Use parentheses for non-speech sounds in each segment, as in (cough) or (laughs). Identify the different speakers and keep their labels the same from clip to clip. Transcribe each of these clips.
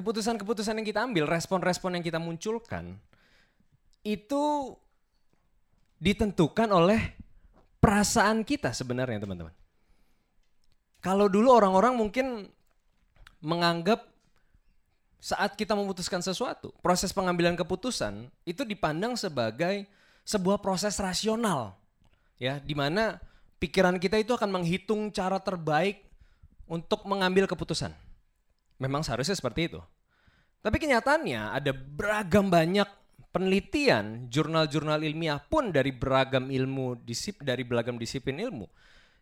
Speaker 1: Keputusan-keputusan yang kita ambil, respon-respon yang kita munculkan, itu ditentukan oleh perasaan kita sebenarnya teman-teman. Kalau dulu orang-orang mungkin menganggap saat kita memutuskan sesuatu, proses pengambilan keputusan itu dipandang sebagai sebuah proses rasional. Ya, di mana pikiran kita itu akan menghitung cara terbaik untuk mengambil keputusan. Memang seharusnya seperti itu. Tapi kenyataannya ada beragam banyak penelitian, jurnal-jurnal ilmiah pun dari beragam ilmu disip dari beragam disiplin ilmu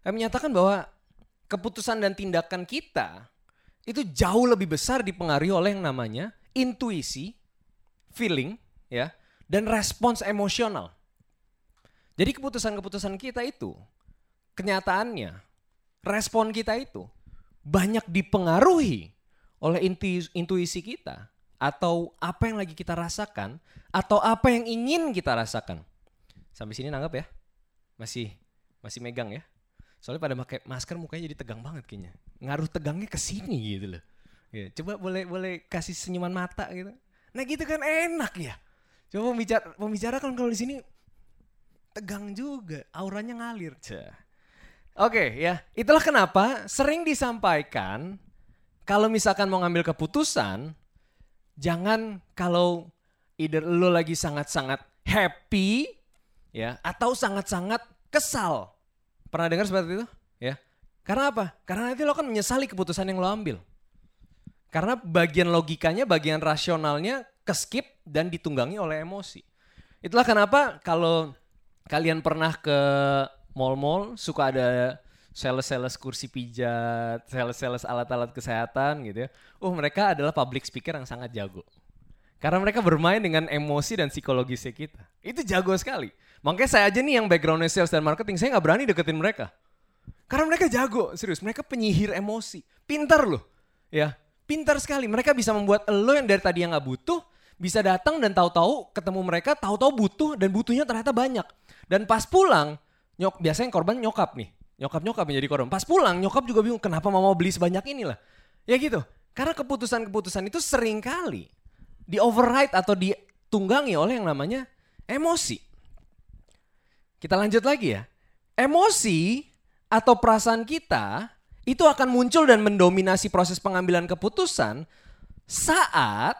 Speaker 1: yang menyatakan bahwa keputusan dan tindakan kita itu jauh lebih besar dipengaruhi oleh yang namanya intuisi, feeling, ya, dan respons emosional. Jadi keputusan-keputusan kita itu kenyataannya respon kita itu banyak dipengaruhi oleh intuisi kita atau apa yang lagi kita rasakan atau apa yang ingin kita rasakan. Sampai sini nanggap ya? Masih masih megang ya? Soalnya pada pakai masker mukanya jadi tegang banget kayaknya. Ngaruh tegangnya ke sini gitu loh. Ya, coba boleh boleh kasih senyuman mata gitu. Nah gitu kan enak ya. Coba pembicara pembicara kan kalau di sini tegang juga, auranya ngalir. Oke ya, itulah kenapa sering disampaikan kalau misalkan mau ngambil keputusan, jangan kalau either lo lagi sangat-sangat happy ya atau sangat-sangat kesal. Pernah dengar seperti itu? Ya. Karena apa? Karena nanti lo akan menyesali keputusan yang lo ambil. Karena bagian logikanya, bagian rasionalnya keskip dan ditunggangi oleh emosi. Itulah kenapa kalau kalian pernah ke mall-mall suka ada sales-sales kursi pijat, sales-sales alat-alat kesehatan gitu ya. Uh, mereka adalah public speaker yang sangat jago. Karena mereka bermain dengan emosi dan psikologisnya kita. Itu jago sekali. Makanya saya aja nih yang backgroundnya sales dan marketing, saya nggak berani deketin mereka. Karena mereka jago, serius. Mereka penyihir emosi. Pintar loh. Ya, pintar sekali. Mereka bisa membuat lo yang dari tadi yang nggak butuh, bisa datang dan tahu-tahu ketemu mereka, tahu-tahu butuh dan butuhnya ternyata banyak. Dan pas pulang, nyok biasanya korban nyokap nih nyokap-nyokap yang jadi korban. Pas pulang nyokap juga bingung kenapa mama beli sebanyak inilah. Ya gitu. Karena keputusan-keputusan itu sering kali di override atau ditunggangi oleh yang namanya emosi. Kita lanjut lagi ya. Emosi atau perasaan kita itu akan muncul dan mendominasi proses pengambilan keputusan saat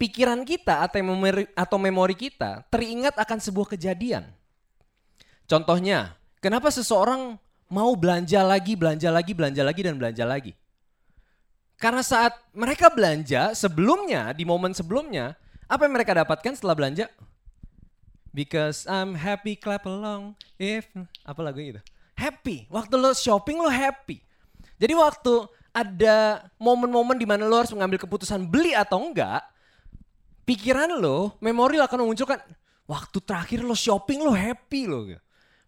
Speaker 1: pikiran kita atau memori, atau memori kita teringat akan sebuah kejadian. Contohnya, kenapa seseorang mau belanja lagi, belanja lagi, belanja lagi, dan belanja lagi. Karena saat mereka belanja sebelumnya, di momen sebelumnya, apa yang mereka dapatkan setelah belanja? Because I'm happy, clap along. If apa lagu itu? Happy. Waktu lo shopping lo happy. Jadi waktu ada momen-momen di mana lo harus mengambil keputusan beli atau enggak, pikiran lo, memori lo akan memunculkan waktu terakhir lo shopping lo happy lo.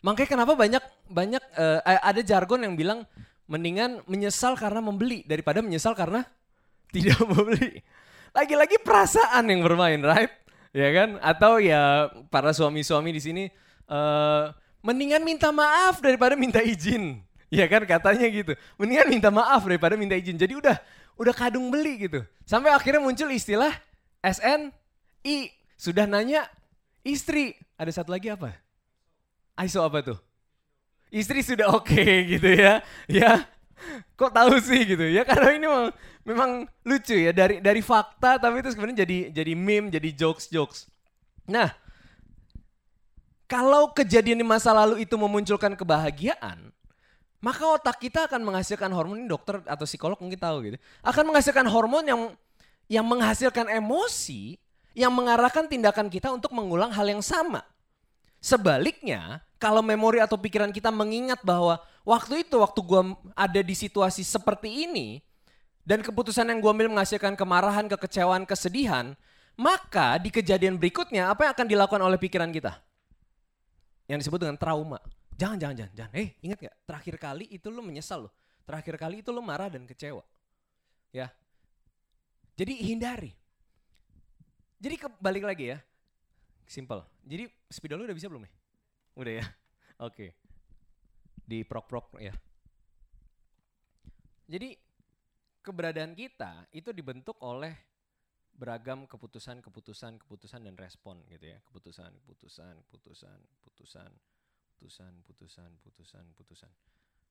Speaker 1: Makanya kenapa banyak banyak uh, ada jargon yang bilang mendingan menyesal karena membeli daripada menyesal karena (laughs) tidak membeli. Lagi-lagi perasaan yang bermain, right? Ya kan? Atau ya para suami-suami di sini uh, mendingan minta maaf daripada minta izin. Ya kan katanya gitu. Mendingan minta maaf daripada minta izin. Jadi udah udah kadung beli gitu. Sampai akhirnya muncul istilah SNI. Sudah nanya istri. Ada satu lagi apa? ISO apa tuh? Istri sudah oke okay, (laughs) gitu ya. Ya. Kok tahu sih gitu ya karena ini memang, memang lucu ya dari dari fakta tapi itu sebenarnya jadi jadi meme, jadi jokes-jokes. Nah, kalau kejadian di masa lalu itu memunculkan kebahagiaan, maka otak kita akan menghasilkan hormon ini dokter atau psikolog mungkin tahu gitu. Akan menghasilkan hormon yang yang menghasilkan emosi yang mengarahkan tindakan kita untuk mengulang hal yang sama. Sebaliknya, kalau memori atau pikiran kita mengingat bahwa waktu itu, waktu gue ada di situasi seperti ini, dan keputusan yang gue ambil menghasilkan kemarahan, kekecewaan, kesedihan, maka di kejadian berikutnya apa yang akan dilakukan oleh pikiran kita? Yang disebut dengan trauma. Jangan, jangan, jangan, jangan. Eh, ingat gak? Terakhir kali itu lo menyesal lo. Terakhir kali itu lo marah dan kecewa. Ya. Jadi hindari. Jadi balik lagi ya. Simple. Jadi spidol lo udah bisa belum nih? Udah ya? Oke. Okay. Di prok-prok ya. Jadi keberadaan kita itu dibentuk oleh beragam keputusan, keputusan, keputusan dan respon gitu ya. Keputusan, keputusan, keputusan, keputusan, keputusan, keputusan, keputusan, keputusan.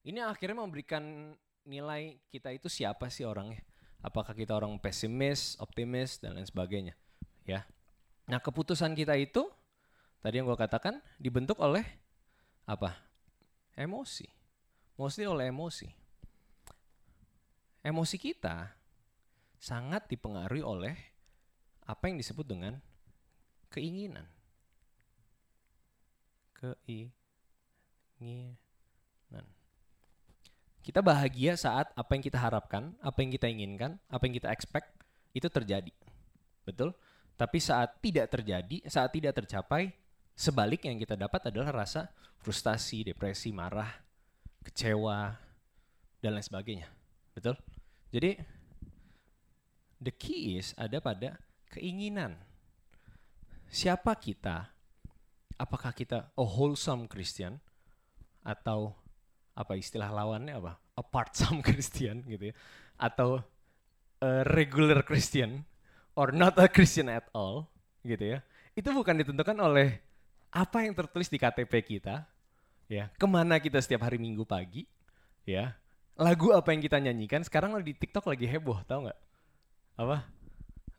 Speaker 1: Ini akhirnya memberikan nilai kita itu siapa sih orangnya? Apakah kita orang pesimis, optimis dan lain sebagainya, ya. Nah, keputusan kita itu tadi yang gue katakan dibentuk oleh apa? Emosi. Mostly oleh emosi emosi kita sangat dipengaruhi oleh apa yang disebut dengan keinginan. Keinginan. Kita bahagia saat apa yang kita harapkan, apa yang kita inginkan, apa yang kita expect itu terjadi. Betul? Tapi saat tidak terjadi, saat tidak tercapai, sebaliknya yang kita dapat adalah rasa frustasi, depresi, marah, kecewa, dan lain sebagainya. Betul? Jadi the key is ada pada keinginan. Siapa kita? Apakah kita a wholesome Christian atau apa istilah lawannya apa? A part some (laughs) Christian gitu ya. Atau a regular Christian or not a Christian at all gitu ya. Itu bukan ditentukan oleh apa yang tertulis di KTP kita, ya, ke mana kita setiap hari Minggu pagi, ya, lagu apa yang kita nyanyikan sekarang di TikTok lagi heboh tau nggak? Apa?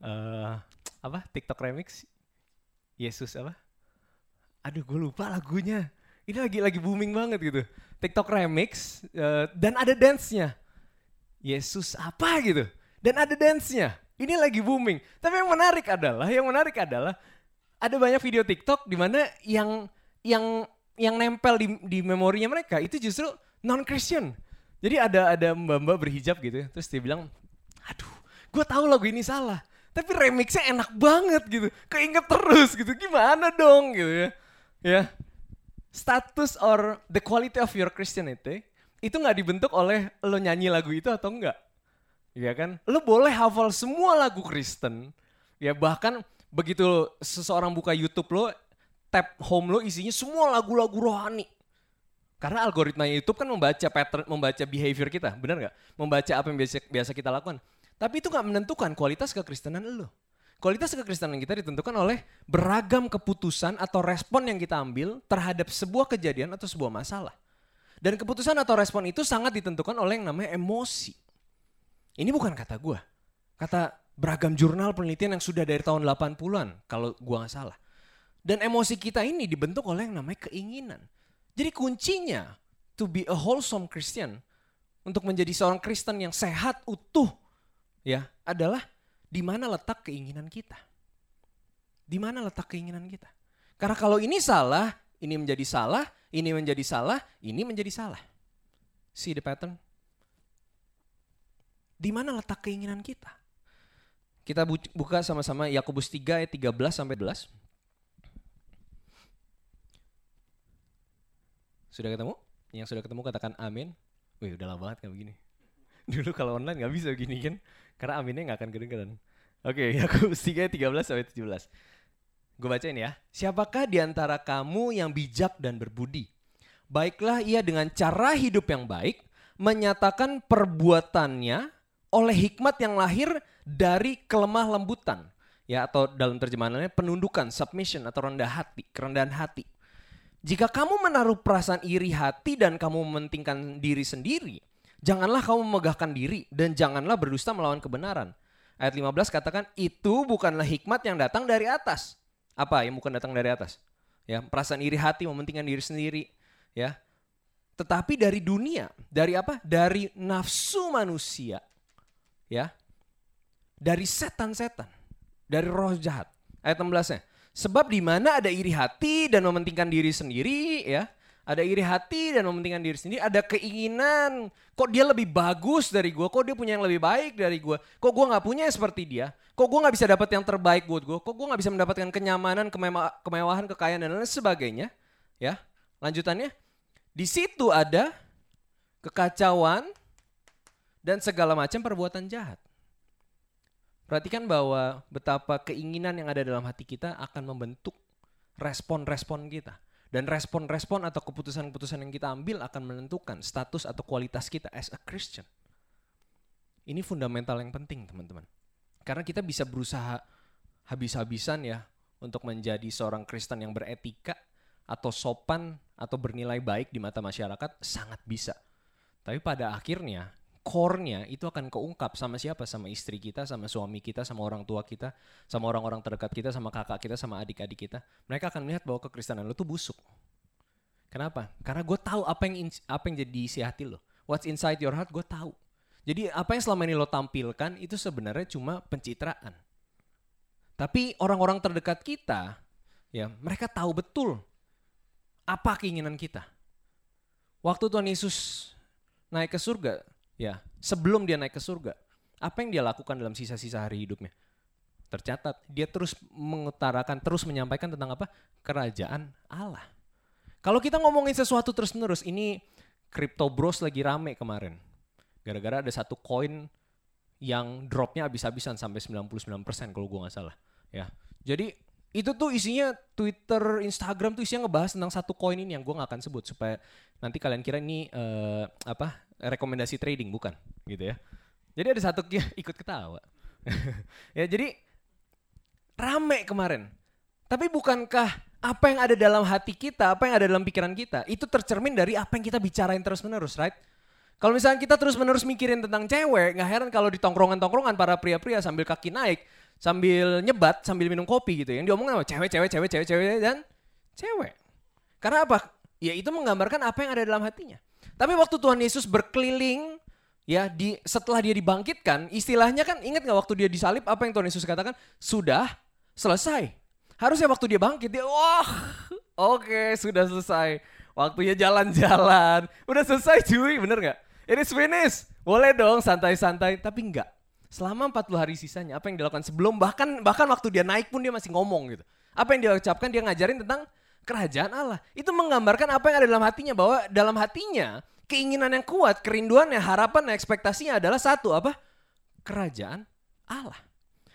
Speaker 1: Uh, apa? TikTok remix? Yesus apa? Aduh gue lupa lagunya. Ini lagi lagi booming banget gitu. TikTok remix uh, dan ada dance-nya. Yesus apa gitu? Dan ada dance-nya. Ini lagi booming. Tapi yang menarik adalah yang menarik adalah ada banyak video TikTok di mana yang yang yang nempel di di memorinya mereka itu justru non Christian jadi ada ada mbak-mbak berhijab gitu ya. Terus dia bilang, aduh gue tahu lagu ini salah. Tapi remixnya enak banget gitu. Keinget terus gitu. Gimana dong gitu ya. Ya. Status or the quality of your Christianity itu nggak dibentuk oleh lo nyanyi lagu itu atau enggak. Ya kan? Lo boleh hafal semua lagu Kristen. Ya bahkan begitu seseorang buka YouTube lo, tap home lo isinya semua lagu-lagu rohani. Karena algoritma YouTube kan membaca pattern, membaca behavior kita, benar nggak? Membaca apa yang biasa, biasa kita lakukan. Tapi itu nggak menentukan kualitas kekristenan lo. Kualitas kekristenan kita ditentukan oleh beragam keputusan atau respon yang kita ambil terhadap sebuah kejadian atau sebuah masalah. Dan keputusan atau respon itu sangat ditentukan oleh yang namanya emosi. Ini bukan kata gue. Kata beragam jurnal penelitian yang sudah dari tahun 80-an kalau gue nggak salah. Dan emosi kita ini dibentuk oleh yang namanya keinginan. Jadi kuncinya to be a wholesome Christian untuk menjadi seorang Kristen yang sehat utuh ya adalah di mana letak keinginan kita. Di mana letak keinginan kita? Karena kalau ini salah, ini menjadi salah, ini menjadi salah, ini menjadi salah. See the pattern? Di mana letak keinginan kita? Kita buka sama-sama Yakobus 3 ayat 13 sampai 11. Sudah ketemu? Yang sudah ketemu katakan amin. Wih udah lama banget kan begini. (laughs) Dulu kalau online nggak bisa begini kan. Karena aminnya nggak akan kedengeran. Oke, okay, (laughs) Yakobus 3 13 sampai 17. Gue bacain ya. Siapakah di antara kamu yang bijak dan berbudi? Baiklah ia dengan cara hidup yang baik menyatakan perbuatannya oleh hikmat yang lahir dari kelemah lembutan ya atau dalam terjemahannya penundukan submission atau rendah hati kerendahan hati jika kamu menaruh perasaan iri hati dan kamu mementingkan diri sendiri, janganlah kamu memegahkan diri dan janganlah berdusta melawan kebenaran. Ayat 15 katakan itu bukanlah hikmat yang datang dari atas. Apa yang bukan datang dari atas? Ya, perasaan iri hati mementingkan diri sendiri, ya. Tetapi dari dunia, dari apa? Dari nafsu manusia. Ya. Dari setan-setan, dari roh jahat. Ayat 16-nya. Sebab di mana ada iri hati dan mementingkan diri sendiri ya, ada iri hati dan mementingkan diri sendiri, ada keinginan, kok dia lebih bagus dari gue, kok dia punya yang lebih baik dari gue, kok gue nggak punya seperti dia, kok gue nggak bisa dapat yang terbaik buat gue, kok gue nggak bisa mendapatkan kenyamanan, kemema kemewahan, kekayaan dan lain sebagainya, ya. Lanjutannya, di situ ada kekacauan dan segala macam perbuatan jahat. Perhatikan bahwa betapa keinginan yang ada dalam hati kita akan membentuk respon-respon kita. Dan respon-respon atau keputusan-keputusan yang kita ambil akan menentukan status atau kualitas kita as a Christian. Ini fundamental yang penting teman-teman. Karena kita bisa berusaha habis-habisan ya untuk menjadi seorang Kristen yang beretika atau sopan atau bernilai baik di mata masyarakat sangat bisa. Tapi pada akhirnya core-nya itu akan keungkap sama siapa? Sama istri kita, sama suami kita, sama orang tua kita, sama orang-orang terdekat kita, sama kakak kita, sama adik-adik kita. Mereka akan melihat bahwa kekristenan lo tuh busuk. Kenapa? Karena gue tahu apa yang apa yang jadi isi hati lo. What's inside your heart gue tahu. Jadi apa yang selama ini lo tampilkan itu sebenarnya cuma pencitraan. Tapi orang-orang terdekat kita, ya mereka tahu betul apa keinginan kita. Waktu Tuhan Yesus naik ke surga, Ya, sebelum dia naik ke surga, apa yang dia lakukan dalam sisa-sisa hari hidupnya? Tercatat, dia terus mengutarakan, terus menyampaikan tentang apa? Kerajaan Allah. Kalau kita ngomongin sesuatu terus-menerus, ini Crypto Bros lagi rame kemarin. Gara-gara ada satu koin yang dropnya habis-habisan sampai 99% kalau gue nggak salah. Ya, jadi itu tuh isinya Twitter, Instagram tuh isinya ngebahas tentang satu koin ini yang gue nggak akan sebut supaya nanti kalian kira ini uh, apa rekomendasi trading bukan gitu ya. Jadi ada satu (laughs) ikut ketawa. (laughs) ya jadi rame kemarin. Tapi bukankah apa yang ada dalam hati kita, apa yang ada dalam pikiran kita, itu tercermin dari apa yang kita bicarain terus-menerus, right? Kalau misalnya kita terus-menerus mikirin tentang cewek, nggak heran kalau di tongkrongan-tongkrongan para pria-pria sambil kaki naik, sambil nyebat, sambil minum kopi gitu. Yang diomongin apa? Cewek, cewek, cewek, cewek, cewek, dan cewek. Karena apa? Ya itu menggambarkan apa yang ada dalam hatinya. Tapi waktu Tuhan Yesus berkeliling ya di setelah dia dibangkitkan, istilahnya kan ingat nggak waktu dia disalib apa yang Tuhan Yesus katakan? Sudah selesai. Harusnya waktu dia bangkit dia wah oke okay, sudah selesai. Waktunya jalan-jalan. Udah selesai cuy, bener nggak? It is finished. Boleh dong santai-santai, tapi enggak. Selama 40 hari sisanya, apa yang dilakukan sebelum bahkan bahkan waktu dia naik pun dia masih ngomong gitu. Apa yang dia ucapkan dia ngajarin tentang kerajaan Allah. Itu menggambarkan apa yang ada dalam hatinya bahwa dalam hatinya keinginan yang kuat, kerinduannya, harapan, ekspektasinya adalah satu apa? Kerajaan Allah.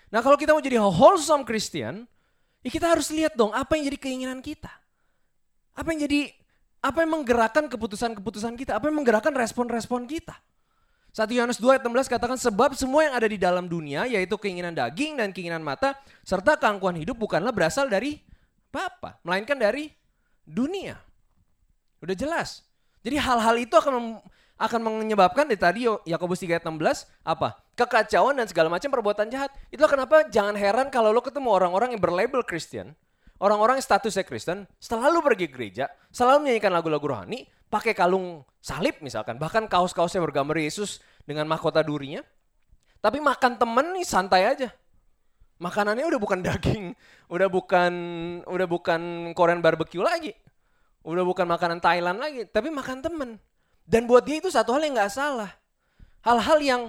Speaker 1: Nah kalau kita mau jadi wholesome Christian, ya kita harus lihat dong apa yang jadi keinginan kita. Apa yang jadi, apa yang menggerakkan keputusan-keputusan kita, apa yang menggerakkan respon-respon kita. 1 Yohanes 2 ayat 16 katakan sebab semua yang ada di dalam dunia yaitu keinginan daging dan keinginan mata serta keangkuhan hidup bukanlah berasal dari Bapa, melainkan dari dunia. Udah jelas. Jadi hal-hal itu akan akan menyebabkan dari tadi Yakobus 3 ayat 16 apa? Kekacauan dan segala macam perbuatan jahat. Itulah kenapa jangan heran kalau lo ketemu orang-orang yang berlabel Kristen, orang-orang yang statusnya Kristen, selalu pergi gereja, selalu menyanyikan lagu-lagu rohani, pakai kalung salib misalkan, bahkan kaos-kaosnya bergambar Yesus dengan mahkota durinya. Tapi makan temen nih santai aja makanannya udah bukan daging, udah bukan udah bukan Korean barbecue lagi. Udah bukan makanan Thailand lagi, tapi makan temen. Dan buat dia itu satu hal yang nggak salah. Hal-hal yang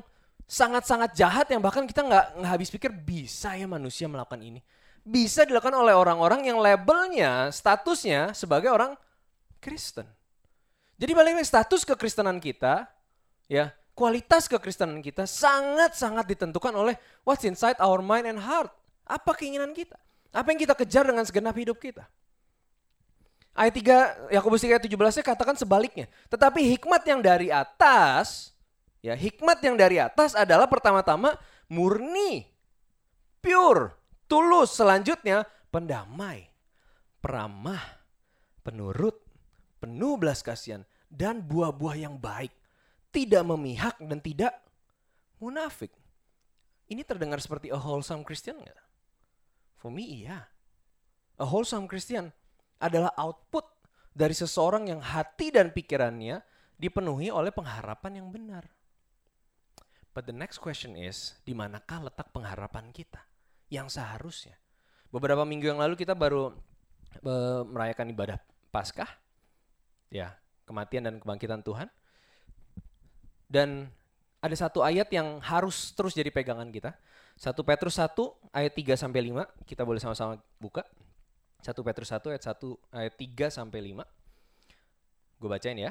Speaker 1: sangat-sangat jahat yang bahkan kita nggak nggak habis pikir bisa ya manusia melakukan ini. Bisa dilakukan oleh orang-orang yang labelnya, statusnya sebagai orang Kristen. Jadi balik lagi status kekristenan kita, ya kualitas kekristenan kita sangat-sangat ditentukan oleh what's inside our mind and heart. Apa keinginan kita? Apa yang kita kejar dengan segenap hidup kita? Ayat 3, Yakobus 3 ayat 17 katakan sebaliknya. Tetapi hikmat yang dari atas, ya hikmat yang dari atas adalah pertama-tama murni, pure, tulus. Selanjutnya pendamai, peramah, penurut, penuh belas kasihan, dan buah-buah yang baik tidak memihak dan tidak munafik. Ini terdengar seperti a wholesome Christian nggak? For me iya. A wholesome Christian adalah output dari seseorang yang hati dan pikirannya dipenuhi oleh pengharapan yang benar. But the next question is, di manakah letak pengharapan kita yang seharusnya? Beberapa minggu yang lalu kita baru uh, merayakan ibadah Paskah. Ya, kematian dan kebangkitan Tuhan. Dan ada satu ayat yang harus terus jadi pegangan kita. 1 Petrus 1 ayat 3 sampai 5, kita boleh sama-sama buka. 1 Petrus 1 ayat 1 ayat 3 sampai 5. Gue bacain ya.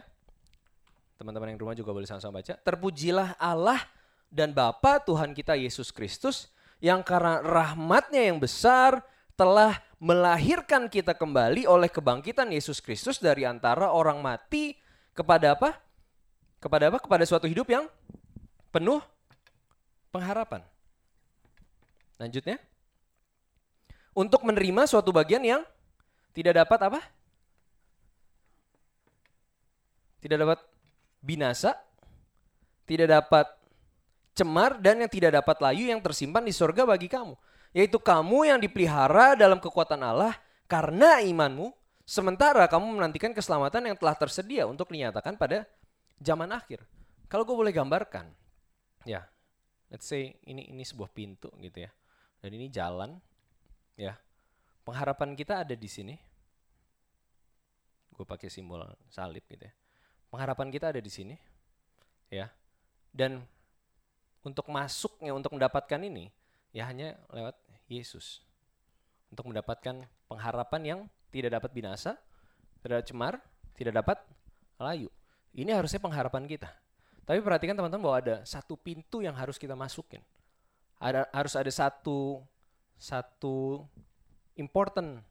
Speaker 1: Teman-teman yang rumah juga boleh sama-sama baca. Terpujilah Allah dan Bapa Tuhan kita Yesus Kristus yang karena rahmatnya yang besar telah melahirkan kita kembali oleh kebangkitan Yesus Kristus dari antara orang mati kepada apa? Kepada apa? Kepada suatu hidup yang penuh pengharapan. Lanjutnya. Untuk menerima suatu bagian yang tidak dapat apa? Tidak dapat binasa, tidak dapat cemar dan yang tidak dapat layu yang tersimpan di surga bagi kamu. Yaitu kamu yang dipelihara dalam kekuatan Allah karena imanmu, sementara kamu menantikan keselamatan yang telah tersedia untuk dinyatakan pada zaman akhir. Kalau gue boleh gambarkan, ya, let's say ini ini sebuah pintu gitu ya, dan ini jalan, ya, pengharapan kita ada di sini. Gue pakai simbol salib gitu ya. Pengharapan kita ada di sini, ya, dan untuk masuknya untuk mendapatkan ini ya hanya lewat Yesus. Untuk mendapatkan pengharapan yang tidak dapat binasa, tidak cemar, tidak dapat layu. Ini harusnya pengharapan kita. Tapi perhatikan teman-teman bahwa ada satu pintu yang harus kita masukin. Ada harus ada satu satu important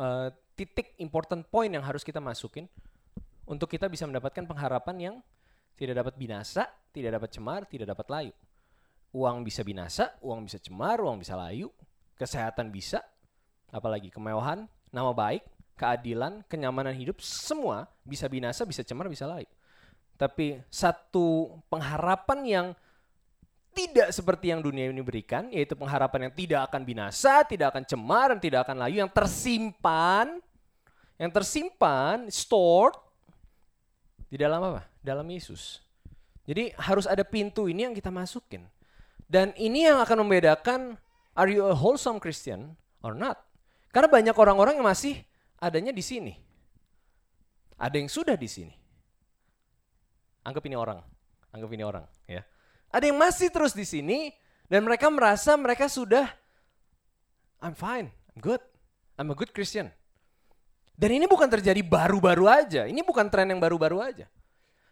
Speaker 1: uh, titik important point yang harus kita masukin untuk kita bisa mendapatkan pengharapan yang tidak dapat binasa, tidak dapat cemar, tidak dapat layu. Uang bisa binasa, uang bisa cemar, uang bisa layu, kesehatan bisa, apalagi kemewahan, nama baik, keadilan, kenyamanan hidup, semua bisa binasa, bisa cemar, bisa layu. Tapi satu pengharapan yang tidak seperti yang dunia ini berikan, yaitu pengharapan yang tidak akan binasa, tidak akan cemar, dan tidak akan layu, yang tersimpan, yang tersimpan, stored di dalam apa? Dalam Yesus. Jadi harus ada pintu ini yang kita masukin. Dan ini yang akan membedakan are you a wholesome Christian or not. Karena banyak orang-orang yang masih adanya di sini. Ada yang sudah di sini. Anggap ini orang, anggap ini orang, ya. Ada yang masih terus di sini dan mereka merasa mereka sudah I'm fine, I'm good. I'm a good Christian. Dan ini bukan terjadi baru-baru aja. Ini bukan tren yang baru-baru aja.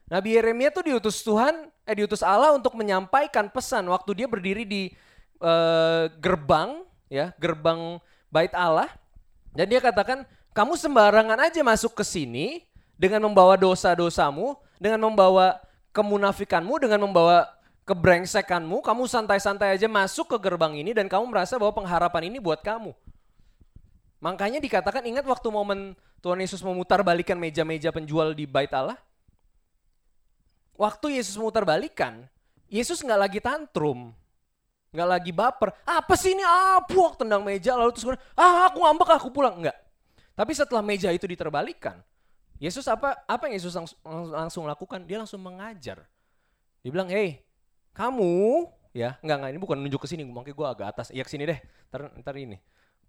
Speaker 1: Nabi Yeremia tuh diutus Tuhan, eh diutus Allah untuk menyampaikan pesan waktu dia berdiri di uh, gerbang, ya gerbang bait Allah, dan dia katakan, kamu sembarangan aja masuk ke sini dengan membawa dosa-dosamu, dengan membawa kemunafikanmu, dengan membawa kebrengsekanmu, kamu santai-santai aja masuk ke gerbang ini dan kamu merasa bahwa pengharapan ini buat kamu. Makanya dikatakan ingat waktu momen Tuhan Yesus memutar balikan meja-meja penjual di bait Allah, waktu Yesus memutar balikan, Yesus nggak lagi tantrum, nggak lagi baper. Apa sih ini? Ah, tendang meja lalu terus ah aku ngambek aku pulang. Enggak. Tapi setelah meja itu diterbalikan, Yesus apa apa yang Yesus langsung, langsung lakukan? Dia langsung mengajar. Dia bilang, "Hei, kamu ya, enggak enggak ini bukan nunjuk ke sini, mungkin gue agak atas. Ya ke sini deh. Ntar, ntar ini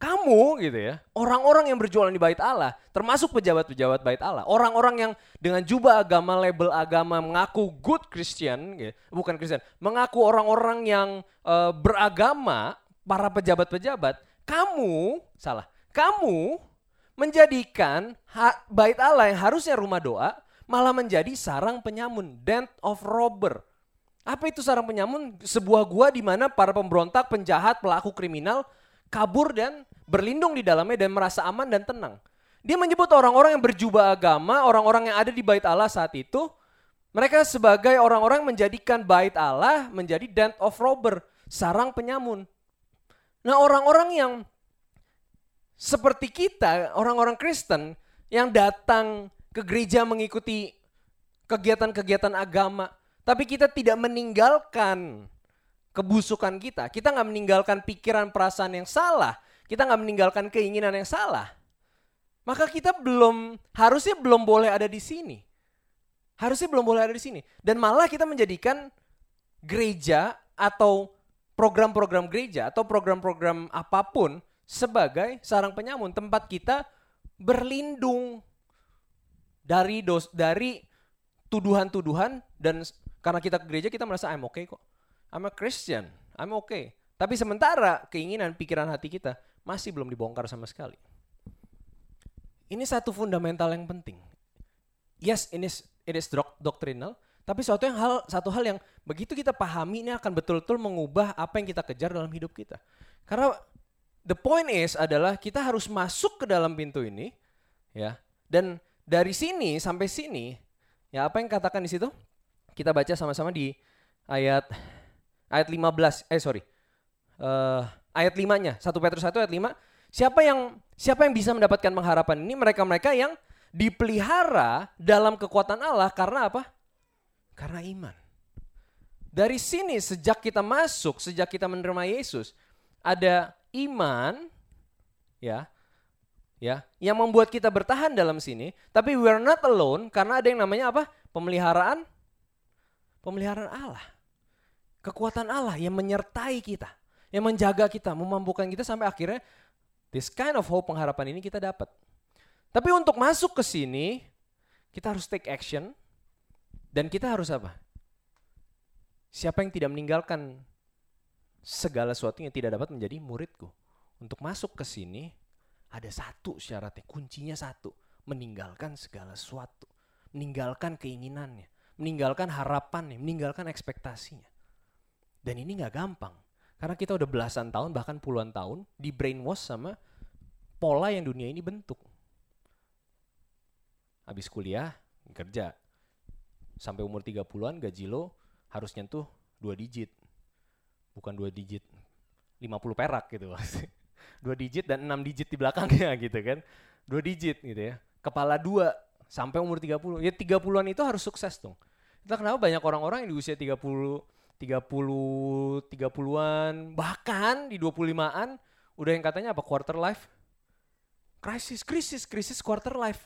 Speaker 1: kamu gitu ya, orang-orang yang berjualan di bait Allah, termasuk pejabat-pejabat bait Allah, orang-orang yang dengan jubah agama, label agama mengaku good Christian, gitu, bukan Kristen, mengaku orang-orang yang uh, beragama, para pejabat-pejabat, kamu salah, kamu menjadikan bait Allah yang harusnya rumah doa malah menjadi sarang penyamun, den of robber. Apa itu sarang penyamun? Sebuah gua di mana para pemberontak, penjahat, pelaku kriminal kabur dan berlindung di dalamnya dan merasa aman dan tenang. Dia menyebut orang-orang yang berjubah agama, orang-orang yang ada di bait Allah saat itu, mereka sebagai orang-orang menjadikan bait Allah menjadi den of robber, sarang penyamun. Nah orang-orang yang seperti kita, orang-orang Kristen yang datang ke gereja mengikuti kegiatan-kegiatan agama, tapi kita tidak meninggalkan kebusukan kita. Kita nggak meninggalkan pikiran perasaan yang salah. Kita nggak meninggalkan keinginan yang salah. Maka kita belum, harusnya belum boleh ada di sini. Harusnya belum boleh ada di sini. Dan malah kita menjadikan gereja atau program-program gereja atau program-program apa pun sebagai sarang penyamun. Tempat kita berlindung. dari dos dari tuduhan-tuduhan dan karena kita ke gereja kita merasa I'm okay kok. I'm a Christian. I'm okay. Tapi sementara keinginan pikiran hati kita masih belum dibongkar sama sekali. Ini satu fundamental yang penting. Yes, ini it is doc- doctrinal, tapi suatu yang hal satu hal yang begitu kita pahami ini akan betul-betul mengubah apa yang kita kejar dalam hidup kita. Karena the point is adalah kita harus masuk ke dalam pintu ini ya. Dan dari sini sampai sini ya apa yang katakan di situ? Kita baca sama-sama di ayat ayat 15 eh sorry. Eh, ayat 5-nya, 1 Petrus 1 ayat 5. Siapa yang siapa yang bisa mendapatkan pengharapan ini? Mereka-mereka yang dipelihara dalam kekuatan Allah karena apa? Karena iman. Dari sini sejak kita masuk, sejak kita menerima Yesus, ada iman ya. Ya, yang membuat kita bertahan dalam sini, tapi we are not alone karena ada yang namanya apa? Pemeliharaan pemeliharaan Allah. Kekuatan Allah yang menyertai kita, yang menjaga kita, memampukan kita sampai akhirnya this kind of hope pengharapan ini kita dapat. Tapi untuk masuk ke sini, kita harus take action dan kita harus apa? Siapa yang tidak meninggalkan segala sesuatu yang tidak dapat menjadi muridku. Untuk masuk ke sini ada satu syaratnya, kuncinya satu, meninggalkan segala sesuatu, meninggalkan keinginannya, meninggalkan harapannya, meninggalkan ekspektasinya. Dan ini nggak gampang, karena kita udah belasan tahun bahkan puluhan tahun di brainwash sama pola yang dunia ini bentuk. Habis kuliah, kerja. Sampai umur 30-an gaji lo harus nyentuh dua digit. Bukan dua digit, 50 perak gitu (laughs) dua digit dan enam digit di belakangnya (laughs) gitu kan. Dua digit gitu ya. Kepala dua sampai umur 30. Ya 30-an itu harus sukses dong. Itu kenapa banyak orang-orang yang di usia 30 30 30-an bahkan di 25-an udah yang katanya apa quarter life krisis krisis krisis quarter life.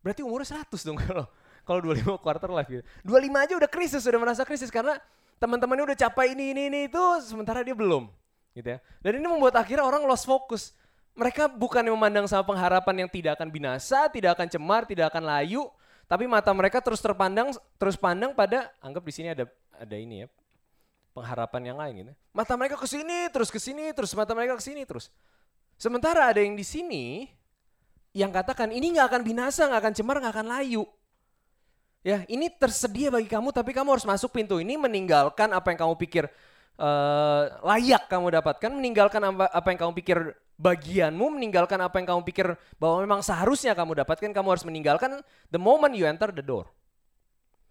Speaker 1: Berarti umurnya 100 dong (laughs) kalau kalau 25 quarter life gitu. 25 aja udah krisis, udah merasa krisis karena teman-temannya udah capai ini ini ini itu sementara dia belum gitu ya. Dan ini membuat akhirnya orang lost focus. Mereka bukan memandang sama pengharapan yang tidak akan binasa, tidak akan cemar, tidak akan layu, tapi mata mereka terus terpandang terus pandang pada anggap di sini ada ada ini ya pengharapan yang lain gitu. Mata mereka ke sini, terus ke sini, terus mata mereka ke sini terus. Sementara ada yang di sini yang katakan ini nggak akan binasa, nggak akan cemar, nggak akan layu. Ya, ini tersedia bagi kamu, tapi kamu harus masuk pintu ini meninggalkan apa yang kamu pikir eh, layak kamu dapatkan, meninggalkan apa, apa yang kamu pikir bagianmu, meninggalkan apa yang kamu pikir bahwa memang seharusnya kamu dapatkan, kamu harus meninggalkan the moment you enter the door.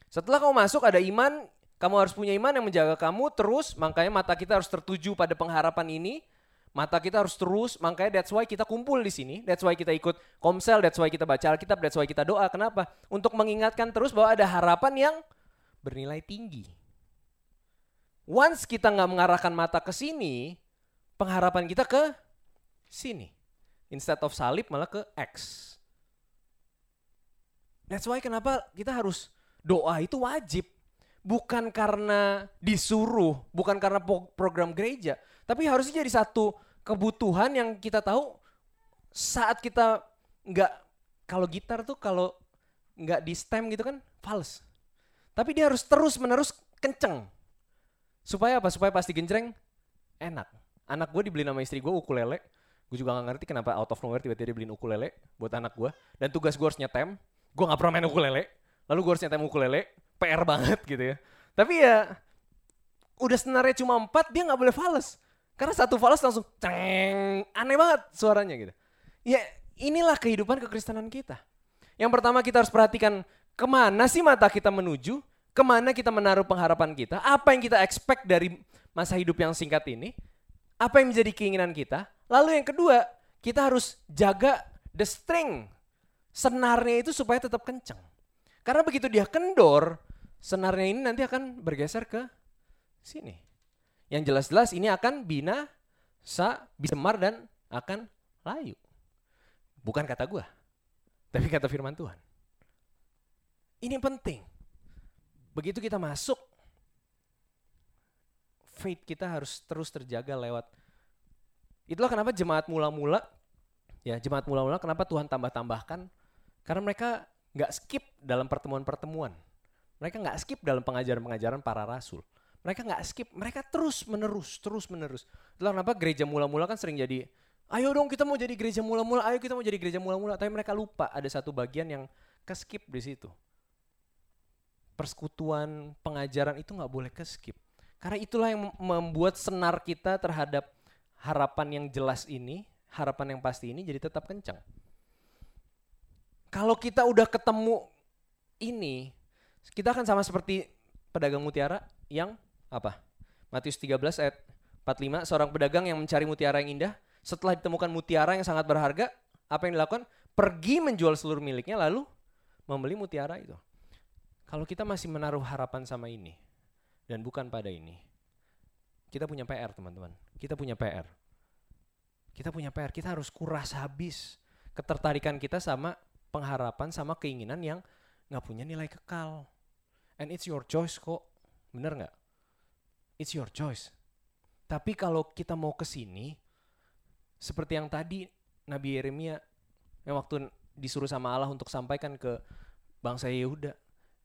Speaker 1: Setelah kamu masuk ada iman, kamu harus punya iman yang menjaga kamu terus, makanya mata kita harus tertuju pada pengharapan ini. Mata kita harus terus, makanya that's why kita kumpul di sini. That's why kita ikut komsel, that's why kita baca Alkitab, that's why kita doa. Kenapa? Untuk mengingatkan terus bahwa ada harapan yang bernilai tinggi. Once kita nggak mengarahkan mata ke sini, pengharapan kita ke sini. Instead of salib malah ke X. That's why kenapa kita harus doa itu wajib. Bukan karena disuruh, bukan karena program gereja. Tapi harusnya jadi satu kebutuhan yang kita tahu saat kita nggak, kalau gitar tuh kalau nggak di stem gitu kan fals. Tapi dia harus terus menerus kenceng. Supaya apa? Supaya pasti genjreng enak. Anak gue dibeli nama istri gue ukulele. Gue juga gak ngerti kenapa out of nowhere tiba-tiba dia beliin ukulele buat anak gue. Dan tugas gue harus nyetem. Gue gak pernah main ukulele. Lalu gue harus nyetem ukulele. PR banget gitu ya. Tapi ya udah senarnya cuma empat dia nggak boleh fals. Karena satu fals langsung ceng aneh banget suaranya gitu. Ya inilah kehidupan kekristenan kita. Yang pertama kita harus perhatikan ke mana sih mata kita menuju, ke mana kita menaruh pengharapan kita, apa yang kita expect dari masa hidup yang singkat ini, apa yang menjadi keinginan kita. Lalu yang kedua, kita harus jaga the string, senarnya itu supaya tetap kenceng. Karena begitu dia kendor, senarnya ini nanti akan bergeser ke sini. Yang jelas-jelas ini akan binasa, bisemar dan akan layu. Bukan kata gua, tapi kata firman Tuhan. Ini penting. Begitu kita masuk, faith kita harus terus terjaga lewat. Itulah kenapa jemaat mula-mula, ya jemaat mula-mula kenapa Tuhan tambah-tambahkan. Karena mereka nggak skip dalam pertemuan-pertemuan. Mereka nggak skip dalam pengajaran-pengajaran para rasul. Mereka nggak skip, mereka terus menerus, terus menerus. Itulah kenapa gereja mula-mula kan sering jadi, ayo dong kita mau jadi gereja mula-mula, ayo kita mau jadi gereja mula-mula. Tapi mereka lupa ada satu bagian yang ke skip di situ. Persekutuan, pengajaran itu nggak boleh ke skip. Karena itulah yang membuat senar kita terhadap harapan yang jelas ini, harapan yang pasti ini jadi tetap kencang. Kalau kita udah ketemu ini, kita akan sama seperti pedagang mutiara yang apa? Matius 13 ayat 45, seorang pedagang yang mencari mutiara yang indah, setelah ditemukan mutiara yang sangat berharga, apa yang dilakukan? Pergi menjual seluruh miliknya lalu membeli mutiara itu. Kalau kita masih menaruh harapan sama ini dan bukan pada ini, kita punya PR teman-teman. Kita punya PR. Kita punya PR, kita harus kuras habis ketertarikan kita sama pengharapan sama keinginan yang nggak punya nilai kekal. And it's your choice kok. Bener nggak? It's your choice. Tapi kalau kita mau ke sini, seperti yang tadi Nabi Yeremia yang waktu disuruh sama Allah untuk sampaikan ke bangsa Yehuda,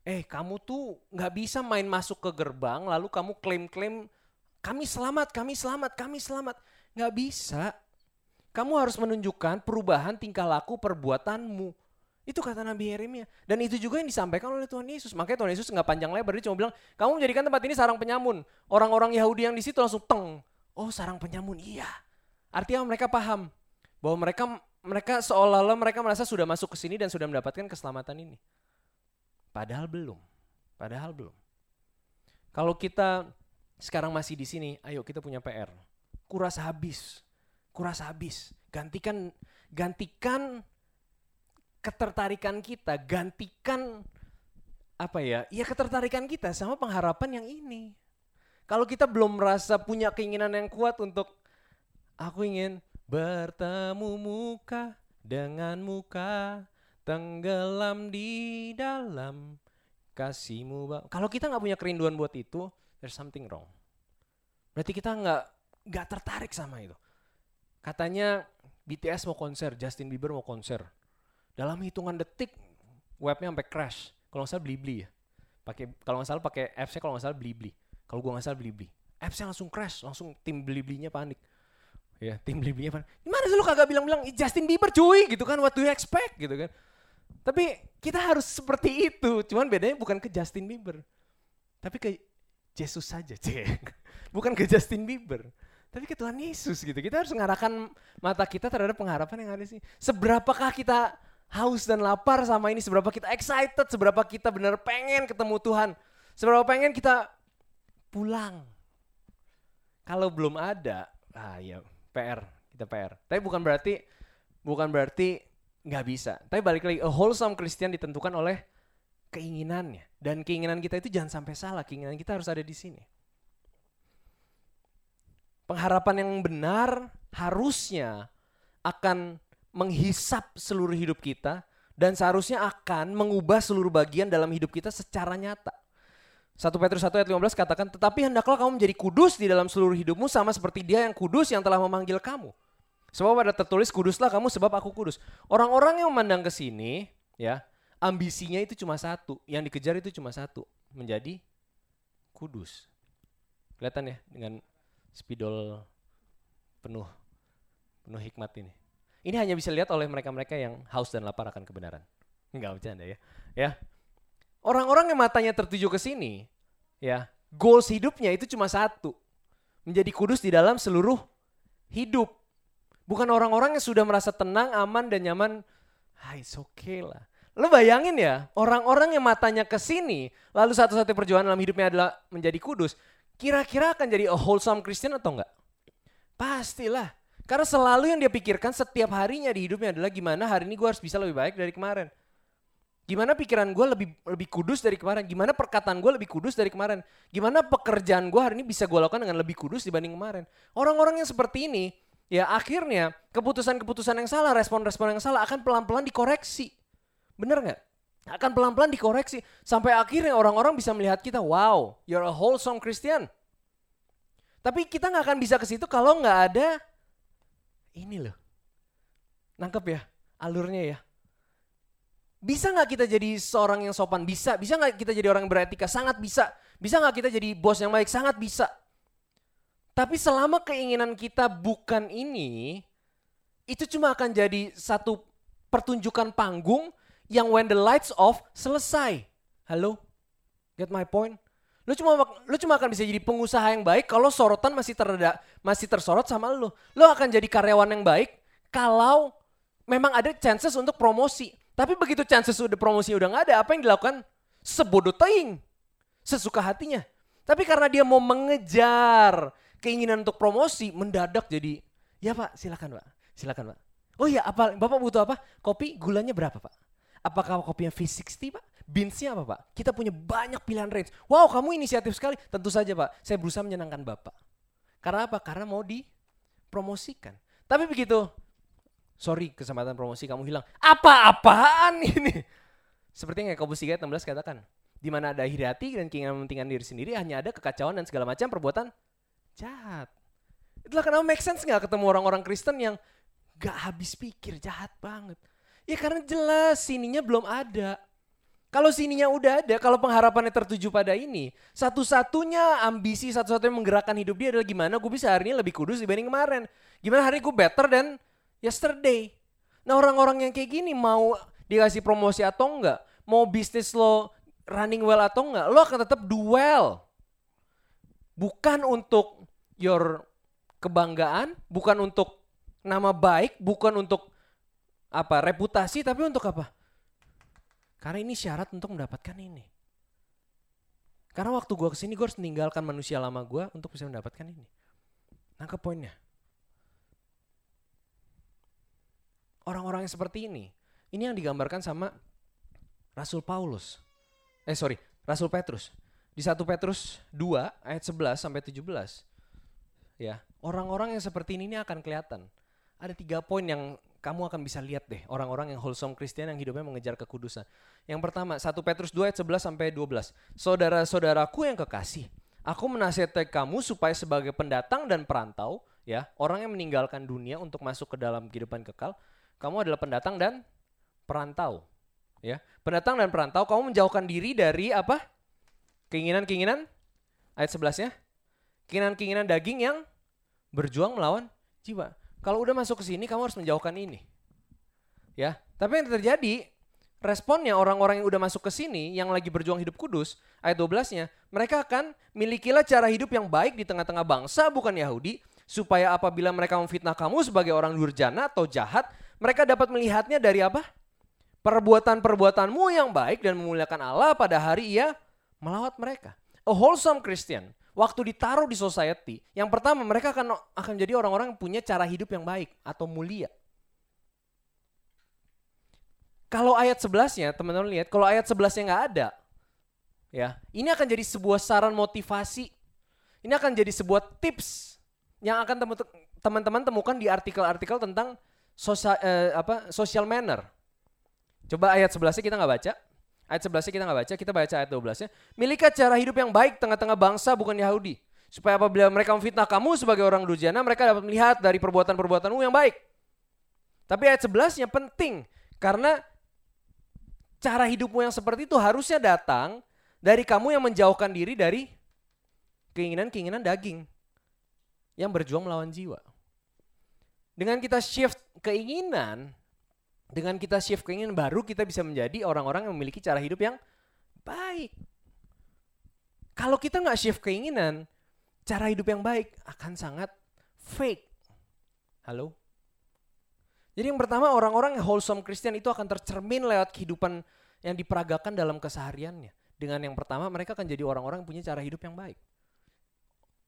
Speaker 1: eh kamu tuh nggak bisa main masuk ke gerbang lalu kamu klaim-klaim kami selamat, kami selamat, kami selamat. Nggak bisa. Kamu harus menunjukkan perubahan tingkah laku perbuatanmu. Itu kata Nabi Yeremia. Dan itu juga yang disampaikan oleh Tuhan Yesus. Makanya Tuhan Yesus nggak panjang lebar, dia cuma bilang, kamu menjadikan tempat ini sarang penyamun. Orang-orang Yahudi yang di situ langsung teng. Oh sarang penyamun, iya. Artinya mereka paham bahwa mereka mereka seolah-olah mereka merasa sudah masuk ke sini dan sudah mendapatkan keselamatan ini. Padahal belum. Padahal belum. Kalau kita sekarang masih di sini, ayo kita punya PR. Kuras habis. Kuras habis. Gantikan gantikan ketertarikan kita, gantikan apa ya? Ya ketertarikan kita sama pengharapan yang ini. Kalau kita belum merasa punya keinginan yang kuat untuk aku ingin bertemu muka dengan muka tenggelam di dalam kasihmu. Kalau kita nggak punya kerinduan buat itu, there's something wrong. Berarti kita nggak nggak tertarik sama itu. Katanya BTS mau konser, Justin Bieber mau konser. Dalam hitungan detik webnya sampai crash. Kalau nggak salah beli-beli ya. Pakai kalau nggak salah pakai apps-nya kalau nggak salah beli-beli. Kalau gua nggak salah beli-beli. Apps-nya langsung crash, langsung tim beli-belinya panik. Ya, tim beli-belinya panik. Gimana sih lu kagak bilang-bilang Justin Bieber cuy gitu kan, what do you expect gitu kan. Tapi kita harus seperti itu, cuman bedanya bukan ke Justin Bieber. Tapi ke Yesus saja, (laughs) cek. Bukan ke Justin Bieber. Tapi ke Tuhan Yesus gitu. Kita harus mengarahkan mata kita terhadap pengharapan yang ada sih. Seberapakah kita haus dan lapar sama ini, seberapa kita excited, seberapa kita benar pengen ketemu Tuhan, seberapa pengen kita pulang. Kalau belum ada, ah ya PR, kita PR. Tapi bukan berarti bukan berarti nggak bisa. Tapi balik lagi, a wholesome Christian ditentukan oleh keinginannya. Dan keinginan kita itu jangan sampai salah, keinginan kita harus ada di sini. Pengharapan yang benar harusnya akan menghisap seluruh hidup kita dan seharusnya akan mengubah seluruh bagian dalam hidup kita secara nyata. 1 Petrus 1 ayat 15 katakan, tetapi hendaklah kamu menjadi kudus di dalam seluruh hidupmu sama seperti dia yang kudus yang telah memanggil kamu. Sebab ada tertulis kuduslah kamu sebab aku kudus. Orang-orang yang memandang ke sini, ya, ambisinya itu cuma satu, yang dikejar itu cuma satu, menjadi kudus. Kelihatan ya dengan spidol penuh penuh hikmat ini. Ini hanya bisa lihat oleh mereka-mereka yang haus dan lapar akan kebenaran. Enggak bercanda ya. Ya. Orang-orang yang matanya tertuju ke sini, ya, goals hidupnya itu cuma satu. Menjadi kudus di dalam seluruh hidup. Bukan orang-orang yang sudah merasa tenang, aman, dan nyaman. Ah, it's okay lah. Lo bayangin ya, orang-orang yang matanya ke sini, lalu satu-satu perjuangan dalam hidupnya adalah menjadi kudus, kira-kira akan jadi a wholesome Christian atau enggak? Pastilah. Karena selalu yang dia pikirkan setiap harinya di hidupnya adalah gimana hari ini gue harus bisa lebih baik dari kemarin. Gimana pikiran gue lebih lebih kudus dari kemarin? Gimana perkataan gue lebih kudus dari kemarin? Gimana pekerjaan gue hari ini bisa gue lakukan dengan lebih kudus dibanding kemarin? Orang-orang yang seperti ini, ya akhirnya keputusan-keputusan yang salah, respon-respon yang salah akan pelan-pelan dikoreksi. Bener nggak? Akan pelan-pelan dikoreksi. Sampai akhirnya orang-orang bisa melihat kita, wow, you're a wholesome Christian. Tapi kita nggak akan bisa ke situ kalau nggak ada ini loh. Nangkep ya alurnya ya. Bisa nggak kita jadi seorang yang sopan? Bisa. Bisa nggak kita jadi orang yang beretika? Sangat bisa. Bisa nggak kita jadi bos yang baik? Sangat bisa. Tapi selama keinginan kita bukan ini, itu cuma akan jadi satu pertunjukan panggung yang when the lights off selesai. Halo? Get my point? Lu cuma lu cuma akan bisa jadi pengusaha yang baik kalau sorotan masih terda, masih tersorot sama lu. Lu akan jadi karyawan yang baik kalau memang ada chances untuk promosi. Tapi begitu chances udah promosi udah nggak ada, apa yang dilakukan? Sebodoh teing. Sesuka hatinya. Tapi karena dia mau mengejar keinginan untuk promosi, mendadak jadi, ya pak silakan pak, silakan pak. Oh iya, apa bapak butuh apa? Kopi gulanya berapa pak? Apakah kopinya V60 pak? Beansnya apa pak? Kita punya banyak pilihan range. Wow kamu inisiatif sekali. Tentu saja pak, saya berusaha menyenangkan bapak. Karena apa? Karena mau dipromosikan. Tapi begitu, sorry kesempatan promosi kamu hilang. Apa-apaan (laughs) ini? Seperti yang Yakobus 3 16 katakan. Di mana ada iri hati dan keinginan mementingkan diri sendiri, hanya ada kekacauan dan segala macam perbuatan jahat. Itulah kenapa make sense nggak ketemu orang-orang Kristen yang gak habis pikir, jahat banget. Ya karena jelas sininya belum ada. Kalau sininya udah ada, kalau pengharapannya tertuju pada ini, satu-satunya ambisi, satu-satunya menggerakkan hidup dia adalah gimana gue bisa hari ini lebih kudus dibanding kemarin. Gimana hari gue better than yesterday. Nah orang-orang yang kayak gini mau dikasih promosi atau enggak, mau bisnis lo running well atau enggak, lo akan tetap do well. Bukan untuk your kebanggaan, bukan untuk nama baik, bukan untuk apa reputasi, tapi untuk apa? Karena ini syarat untuk mendapatkan ini. Karena waktu gue ke sini gue harus meninggalkan manusia lama gue untuk bisa mendapatkan ini. Nangkep poinnya. Orang-orang yang seperti ini, ini yang digambarkan sama Rasul Paulus. Eh sorry, Rasul Petrus. Di 1 Petrus 2 ayat 11 sampai 17. Ya, orang-orang yang seperti ini, ini akan kelihatan. Ada tiga poin yang kamu akan bisa lihat deh orang-orang yang wholesome Kristen yang hidupnya mengejar kekudusan. Yang pertama, 1 Petrus 2 ayat 11 sampai 12. Saudara-saudaraku yang kekasih, aku menasihati kamu supaya sebagai pendatang dan perantau, ya, orang yang meninggalkan dunia untuk masuk ke dalam kehidupan kekal, kamu adalah pendatang dan perantau. Ya, pendatang dan perantau, kamu menjauhkan diri dari apa? Keinginan-keinginan ayat 11 ya. Keinginan-keinginan daging yang berjuang melawan jiwa. Kalau udah masuk ke sini kamu harus menjauhkan ini. Ya, tapi yang terjadi responnya orang-orang yang udah masuk ke sini yang lagi berjuang hidup kudus, ayat 12-nya, mereka akan milikilah cara hidup yang baik di tengah-tengah bangsa bukan Yahudi, supaya apabila mereka memfitnah kamu sebagai orang durjana atau jahat, mereka dapat melihatnya dari apa? Perbuatan-perbuatanmu yang baik dan memuliakan Allah pada hari ia melawat mereka. A wholesome Christian waktu ditaruh di society, yang pertama mereka akan akan jadi orang-orang yang punya cara hidup yang baik atau mulia. Kalau ayat 11-nya, teman-teman lihat, kalau ayat 11-nya nggak ada, ya, ini akan jadi sebuah saran motivasi. Ini akan jadi sebuah tips yang akan teman-teman temukan di artikel-artikel tentang sosial, eh, apa, social manner. Coba ayat 11-nya kita nggak baca. Ayat 11 kita nggak baca, kita baca ayat 12-nya. Milikat cara hidup yang baik tengah-tengah bangsa bukan Yahudi. Supaya apabila mereka memfitnah kamu sebagai orang durjana, mereka dapat melihat dari perbuatan-perbuatanmu yang baik. Tapi ayat 11-nya penting. Karena cara hidupmu yang seperti itu harusnya datang dari kamu yang menjauhkan diri dari keinginan-keinginan daging. Yang berjuang melawan jiwa. Dengan kita shift keinginan, dengan kita shift keinginan baru kita bisa menjadi orang-orang yang memiliki cara hidup yang baik. Kalau kita nggak shift keinginan, cara hidup yang baik akan sangat fake. Halo? Jadi yang pertama orang-orang yang wholesome Christian itu akan tercermin lewat kehidupan yang diperagakan dalam kesehariannya. Dengan yang pertama mereka akan jadi orang-orang yang punya cara hidup yang baik.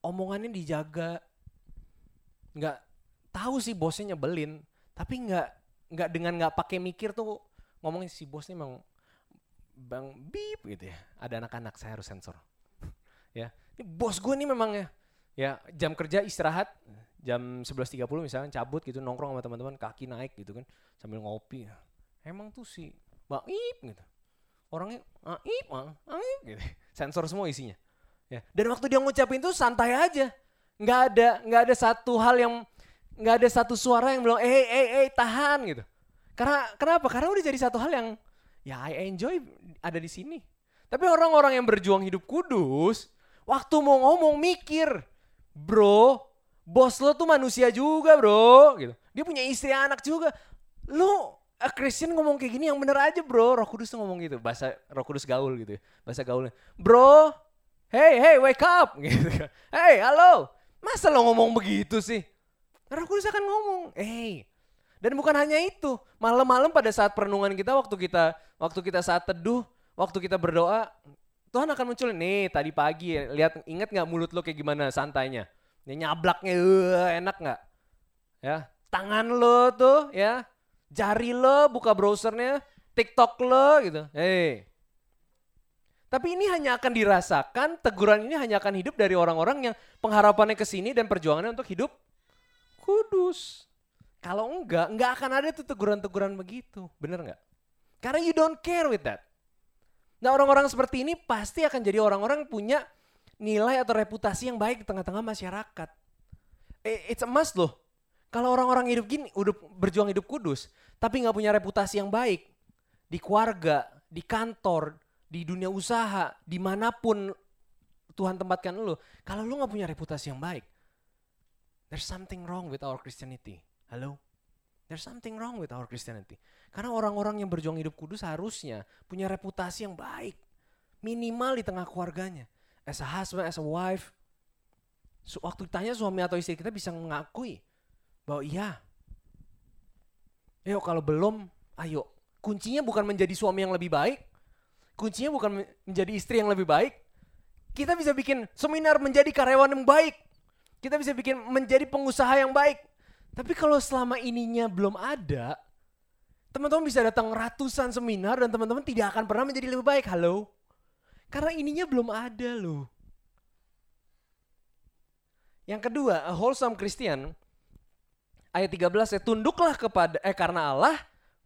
Speaker 1: Omongannya dijaga. Nggak tahu sih bosnya nyebelin, tapi nggak nggak dengan nggak pakai mikir tuh ngomongin si bos ini emang bang bip gitu ya. Ada anak-anak saya harus sensor. (laughs) Ya. Ini bos gue nih memang ya. Ya jam kerja istirahat jam 11.30 misalnya cabut gitu nongkrong sama teman-teman kaki naik gitu kan sambil ngopi. Emang tuh si bang ip gitu. Orangnya ah, ip ah, ah, gitu. (laughs) Sensor semua isinya. Ya. Dan waktu dia ngucapin tuh santai aja. Nggak ada nggak ada satu hal yang nggak ada satu suara yang bilang eh eh eh tahan gitu. Karena kenapa? Karena udah jadi satu hal yang Ya I enjoy ada di sini. Tapi orang-orang yang berjuang hidup kudus, waktu mau ngomong mikir, bro, bos lo tuh manusia juga bro, gitu. Dia punya istri anak juga. Lo a Christian ngomong kayak gini yang bener aja bro. Roh Kudus tuh ngomong gitu, bahasa Roh Kudus gaul gitu, ya. bahasa gaulnya. Bro, hey hey wake up, (laughs) gitu. Hey halo, masa lo ngomong begitu sih? Roh Kudus akan ngomong, hey. Dan bukan hanya itu, malam-malam pada saat perenungan kita, waktu kita waktu kita saat teduh, waktu kita berdoa, Tuhan akan muncul nih tadi pagi lihat inget nggak mulut lo kayak gimana santainya, ini nyablaknya uh, enak nggak? Ya tangan lo tuh ya jari lo buka browsernya, TikTok lo gitu, hey. Tapi ini hanya akan dirasakan, teguran ini hanya akan hidup dari orang-orang yang pengharapannya ke sini dan perjuangannya untuk hidup kudus. Kalau enggak, enggak akan ada tuh teguran-teguran begitu. Bener nggak? Karena you don't care with that. Nah orang-orang seperti ini pasti akan jadi orang-orang punya nilai atau reputasi yang baik di tengah-tengah masyarakat. It's a must loh. Kalau orang-orang hidup gini, udah berjuang hidup kudus, tapi nggak punya reputasi yang baik di keluarga, di kantor, di dunia usaha, di mana pun Tuhan tempatkan lo, kalau lo nggak punya reputasi yang baik, there's something wrong with our Christianity. Halo? There's something wrong with our Christianity. Karena orang-orang yang berjuang hidup kudus harusnya punya reputasi yang baik. Minimal di tengah keluarganya. As a husband, as a wife. So, waktu ditanya suami atau istri kita bisa mengakui bahwa iya. Ayo kalau belum, ayo. Kuncinya bukan menjadi suami yang lebih baik. Kuncinya bukan menjadi istri yang lebih baik. Kita bisa bikin seminar menjadi karyawan yang baik. Kita bisa bikin menjadi pengusaha yang baik. Tapi kalau selama ininya belum ada, teman-teman bisa datang ratusan seminar dan teman-teman tidak akan pernah menjadi lebih baik. Halo? Karena ininya belum ada loh. Yang kedua, a wholesome Christian ayat 13 ya tunduklah kepada eh karena Allah,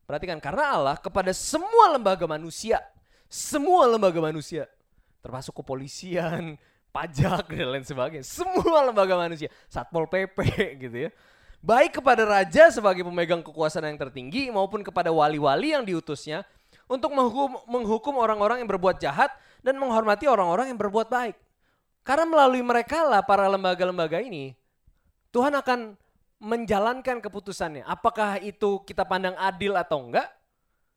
Speaker 1: perhatikan karena Allah kepada semua lembaga manusia, semua lembaga manusia, termasuk kepolisian, pajak dan lain sebagainya, semua lembaga manusia, Satpol PP (laughs) gitu ya baik kepada raja sebagai pemegang kekuasaan yang tertinggi maupun kepada wali-wali yang diutusnya untuk menghukum, orang-orang yang berbuat jahat dan menghormati orang-orang yang berbuat baik. Karena melalui mereka lah para lembaga-lembaga ini Tuhan akan menjalankan keputusannya. Apakah itu kita pandang adil atau enggak?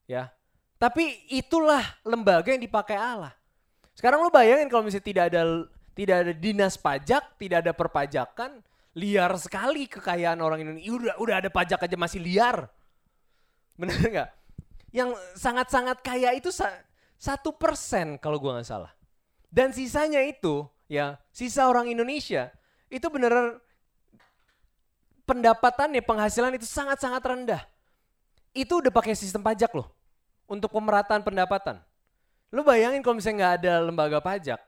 Speaker 1: Ya. Tapi itulah lembaga yang dipakai Allah. Sekarang lu bayangin kalau misalnya tidak ada tidak ada dinas pajak, tidak ada perpajakan, liar sekali kekayaan orang Indonesia. Udah udah ada pajak aja masih liar. Benar nggak? Yang sangat-sangat kaya itu satu persen kalau gua nggak salah. Dan sisanya itu ya sisa orang Indonesia itu beneran pendapatannya penghasilan itu sangat-sangat rendah. Itu udah pakai sistem pajak loh untuk pemerataan pendapatan. Lu bayangin kalau misalnya nggak ada lembaga pajak,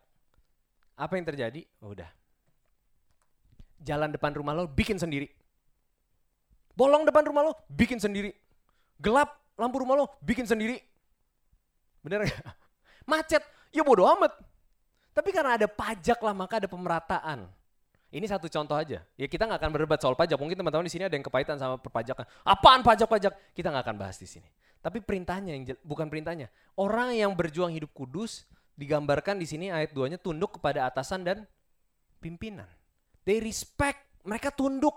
Speaker 1: apa yang terjadi? Oh, udah jalan depan rumah lo bikin sendiri. Bolong depan rumah lo bikin sendiri. Gelap lampu rumah lo bikin sendiri. Bener gak? (laughs) Macet, ya bodo amat. Tapi karena ada pajak lah maka ada pemerataan. Ini satu contoh aja. Ya kita nggak akan berdebat soal pajak. Mungkin teman-teman di sini ada yang kepahitan sama perpajakan. Apaan pajak-pajak? Kita nggak akan bahas di sini. Tapi perintahnya yang bukan perintahnya. Orang yang berjuang hidup kudus digambarkan di sini ayat 2-nya tunduk kepada atasan dan pimpinan. They respect, mereka tunduk.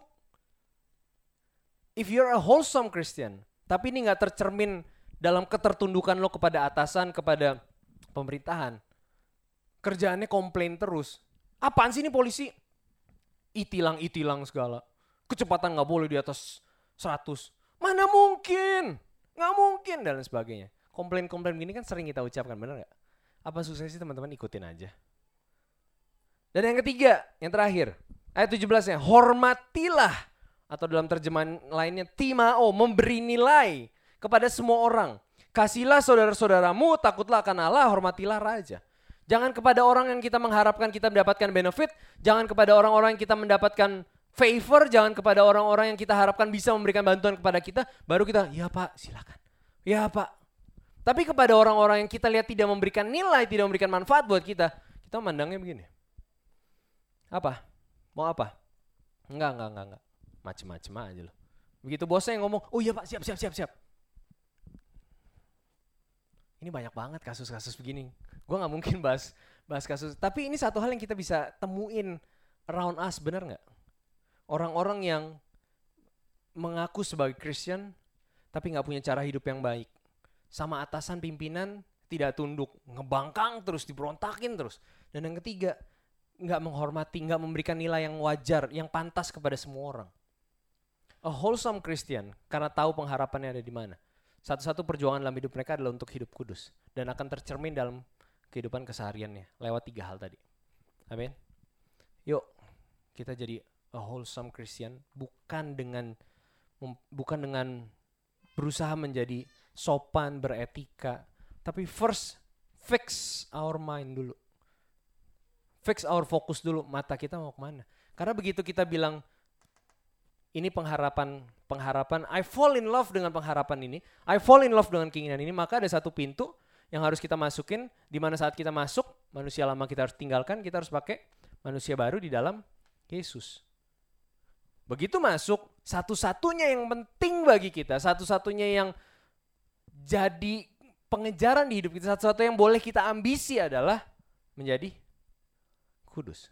Speaker 1: If you're a wholesome Christian, tapi ini nggak tercermin dalam ketertundukan lo kepada atasan, kepada pemerintahan. Kerjaannya komplain terus. Apaan sih ini polisi? Itilang-itilang segala. Kecepatan nggak boleh di atas 100. Mana mungkin? Nggak mungkin dan sebagainya. Komplain-komplain gini kan sering kita ucapkan, bener nggak? Apa susah sih teman-teman ikutin aja. Dan yang ketiga, yang terakhir, Ayat 17-nya, hormatilah atau dalam terjemahan lainnya timao, memberi nilai kepada semua orang. Kasihlah saudara-saudaramu, takutlah akan Allah, hormatilah raja. Jangan kepada orang yang kita mengharapkan kita mendapatkan benefit, jangan kepada orang-orang yang kita mendapatkan favor, jangan kepada orang-orang yang kita harapkan bisa memberikan bantuan kepada kita, baru kita, ya Pak, silakan. Ya Pak. Tapi kepada orang-orang yang kita lihat tidak memberikan nilai, tidak memberikan manfaat buat kita, kita memandangnya begini. Apa? Mau apa? Enggak, enggak, enggak, enggak. Macem-macem aja loh. Begitu bosnya yang ngomong, oh iya pak siap, siap, siap, siap. ini banyak banget kasus-kasus begini. Gue nggak mungkin bahas bahas kasus. Tapi ini satu hal yang kita bisa temuin around us, bener nggak? Orang-orang yang mengaku sebagai Christian tapi nggak punya cara hidup yang baik. Sama atasan pimpinan tidak tunduk, ngebangkang terus, diberontakin terus. Dan yang ketiga, nggak menghormati, nggak memberikan nilai yang wajar, yang pantas kepada semua orang. A wholesome Christian karena tahu pengharapannya ada di mana. Satu-satu perjuangan dalam hidup mereka adalah untuk hidup kudus dan akan tercermin dalam kehidupan kesehariannya lewat tiga hal tadi. Amin. Yuk, kita jadi a wholesome Christian bukan dengan bukan dengan berusaha menjadi sopan, beretika, tapi first fix our mind dulu. Fix our focus dulu, mata kita mau ke mana. Karena begitu kita bilang, ini pengharapan, pengharapan, I fall in love dengan pengharapan ini, I fall in love dengan keinginan ini, maka ada satu pintu yang harus kita masukin, di mana saat kita masuk, manusia lama kita harus tinggalkan, kita harus pakai manusia baru di dalam Yesus. Begitu masuk, satu-satunya yang penting bagi kita, satu-satunya yang jadi pengejaran di hidup kita, satu-satunya yang boleh kita ambisi adalah menjadi kudus.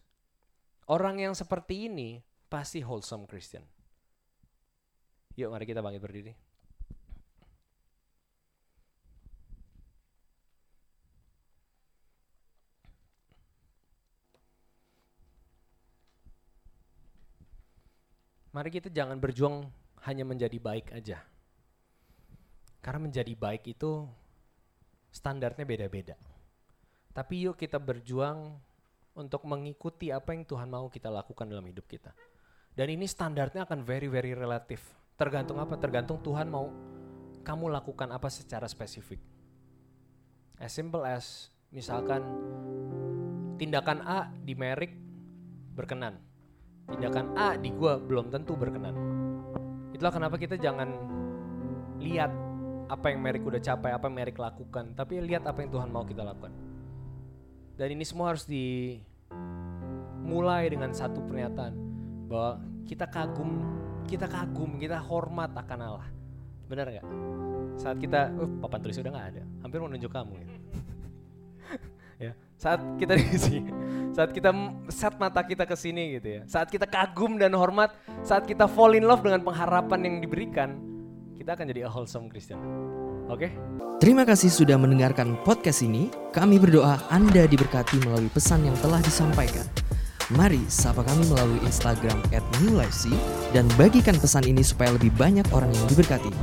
Speaker 1: Orang yang seperti ini pasti wholesome Christian. Yuk mari kita bangkit berdiri. Mari kita jangan berjuang hanya menjadi baik aja. Karena menjadi baik itu standarnya beda-beda. Tapi yuk kita berjuang untuk mengikuti apa yang Tuhan mau kita lakukan dalam hidup kita. Dan ini standarnya akan very very relatif. Tergantung apa? Tergantung Tuhan mau kamu lakukan apa secara spesifik. As simple as misalkan tindakan A di Merik berkenan. Tindakan A di gua belum tentu berkenan. Itulah kenapa kita jangan lihat apa yang Merik udah capai, apa yang Merik lakukan, tapi lihat apa yang Tuhan mau kita lakukan. Dan ini semua harus dimulai dengan satu pernyataan bahwa kita kagum, kita kagum, kita hormat akan Allah. Benar nggak? Saat kita, uh, papan tulis udah nggak ada, hampir mau nunjuk kamu ya. (laughs) ya, saat kita di sini, saat kita set mata kita ke sini gitu ya, saat kita kagum dan hormat, saat kita fall in love dengan pengharapan yang diberikan, kita akan jadi a wholesome Christian. Oke? Okay?
Speaker 2: Terima kasih sudah mendengarkan podcast ini. Kami berdoa Anda diberkati melalui pesan yang telah disampaikan. Mari sapa kami melalui Instagram @newlifec dan bagikan pesan ini supaya lebih banyak orang yang diberkati.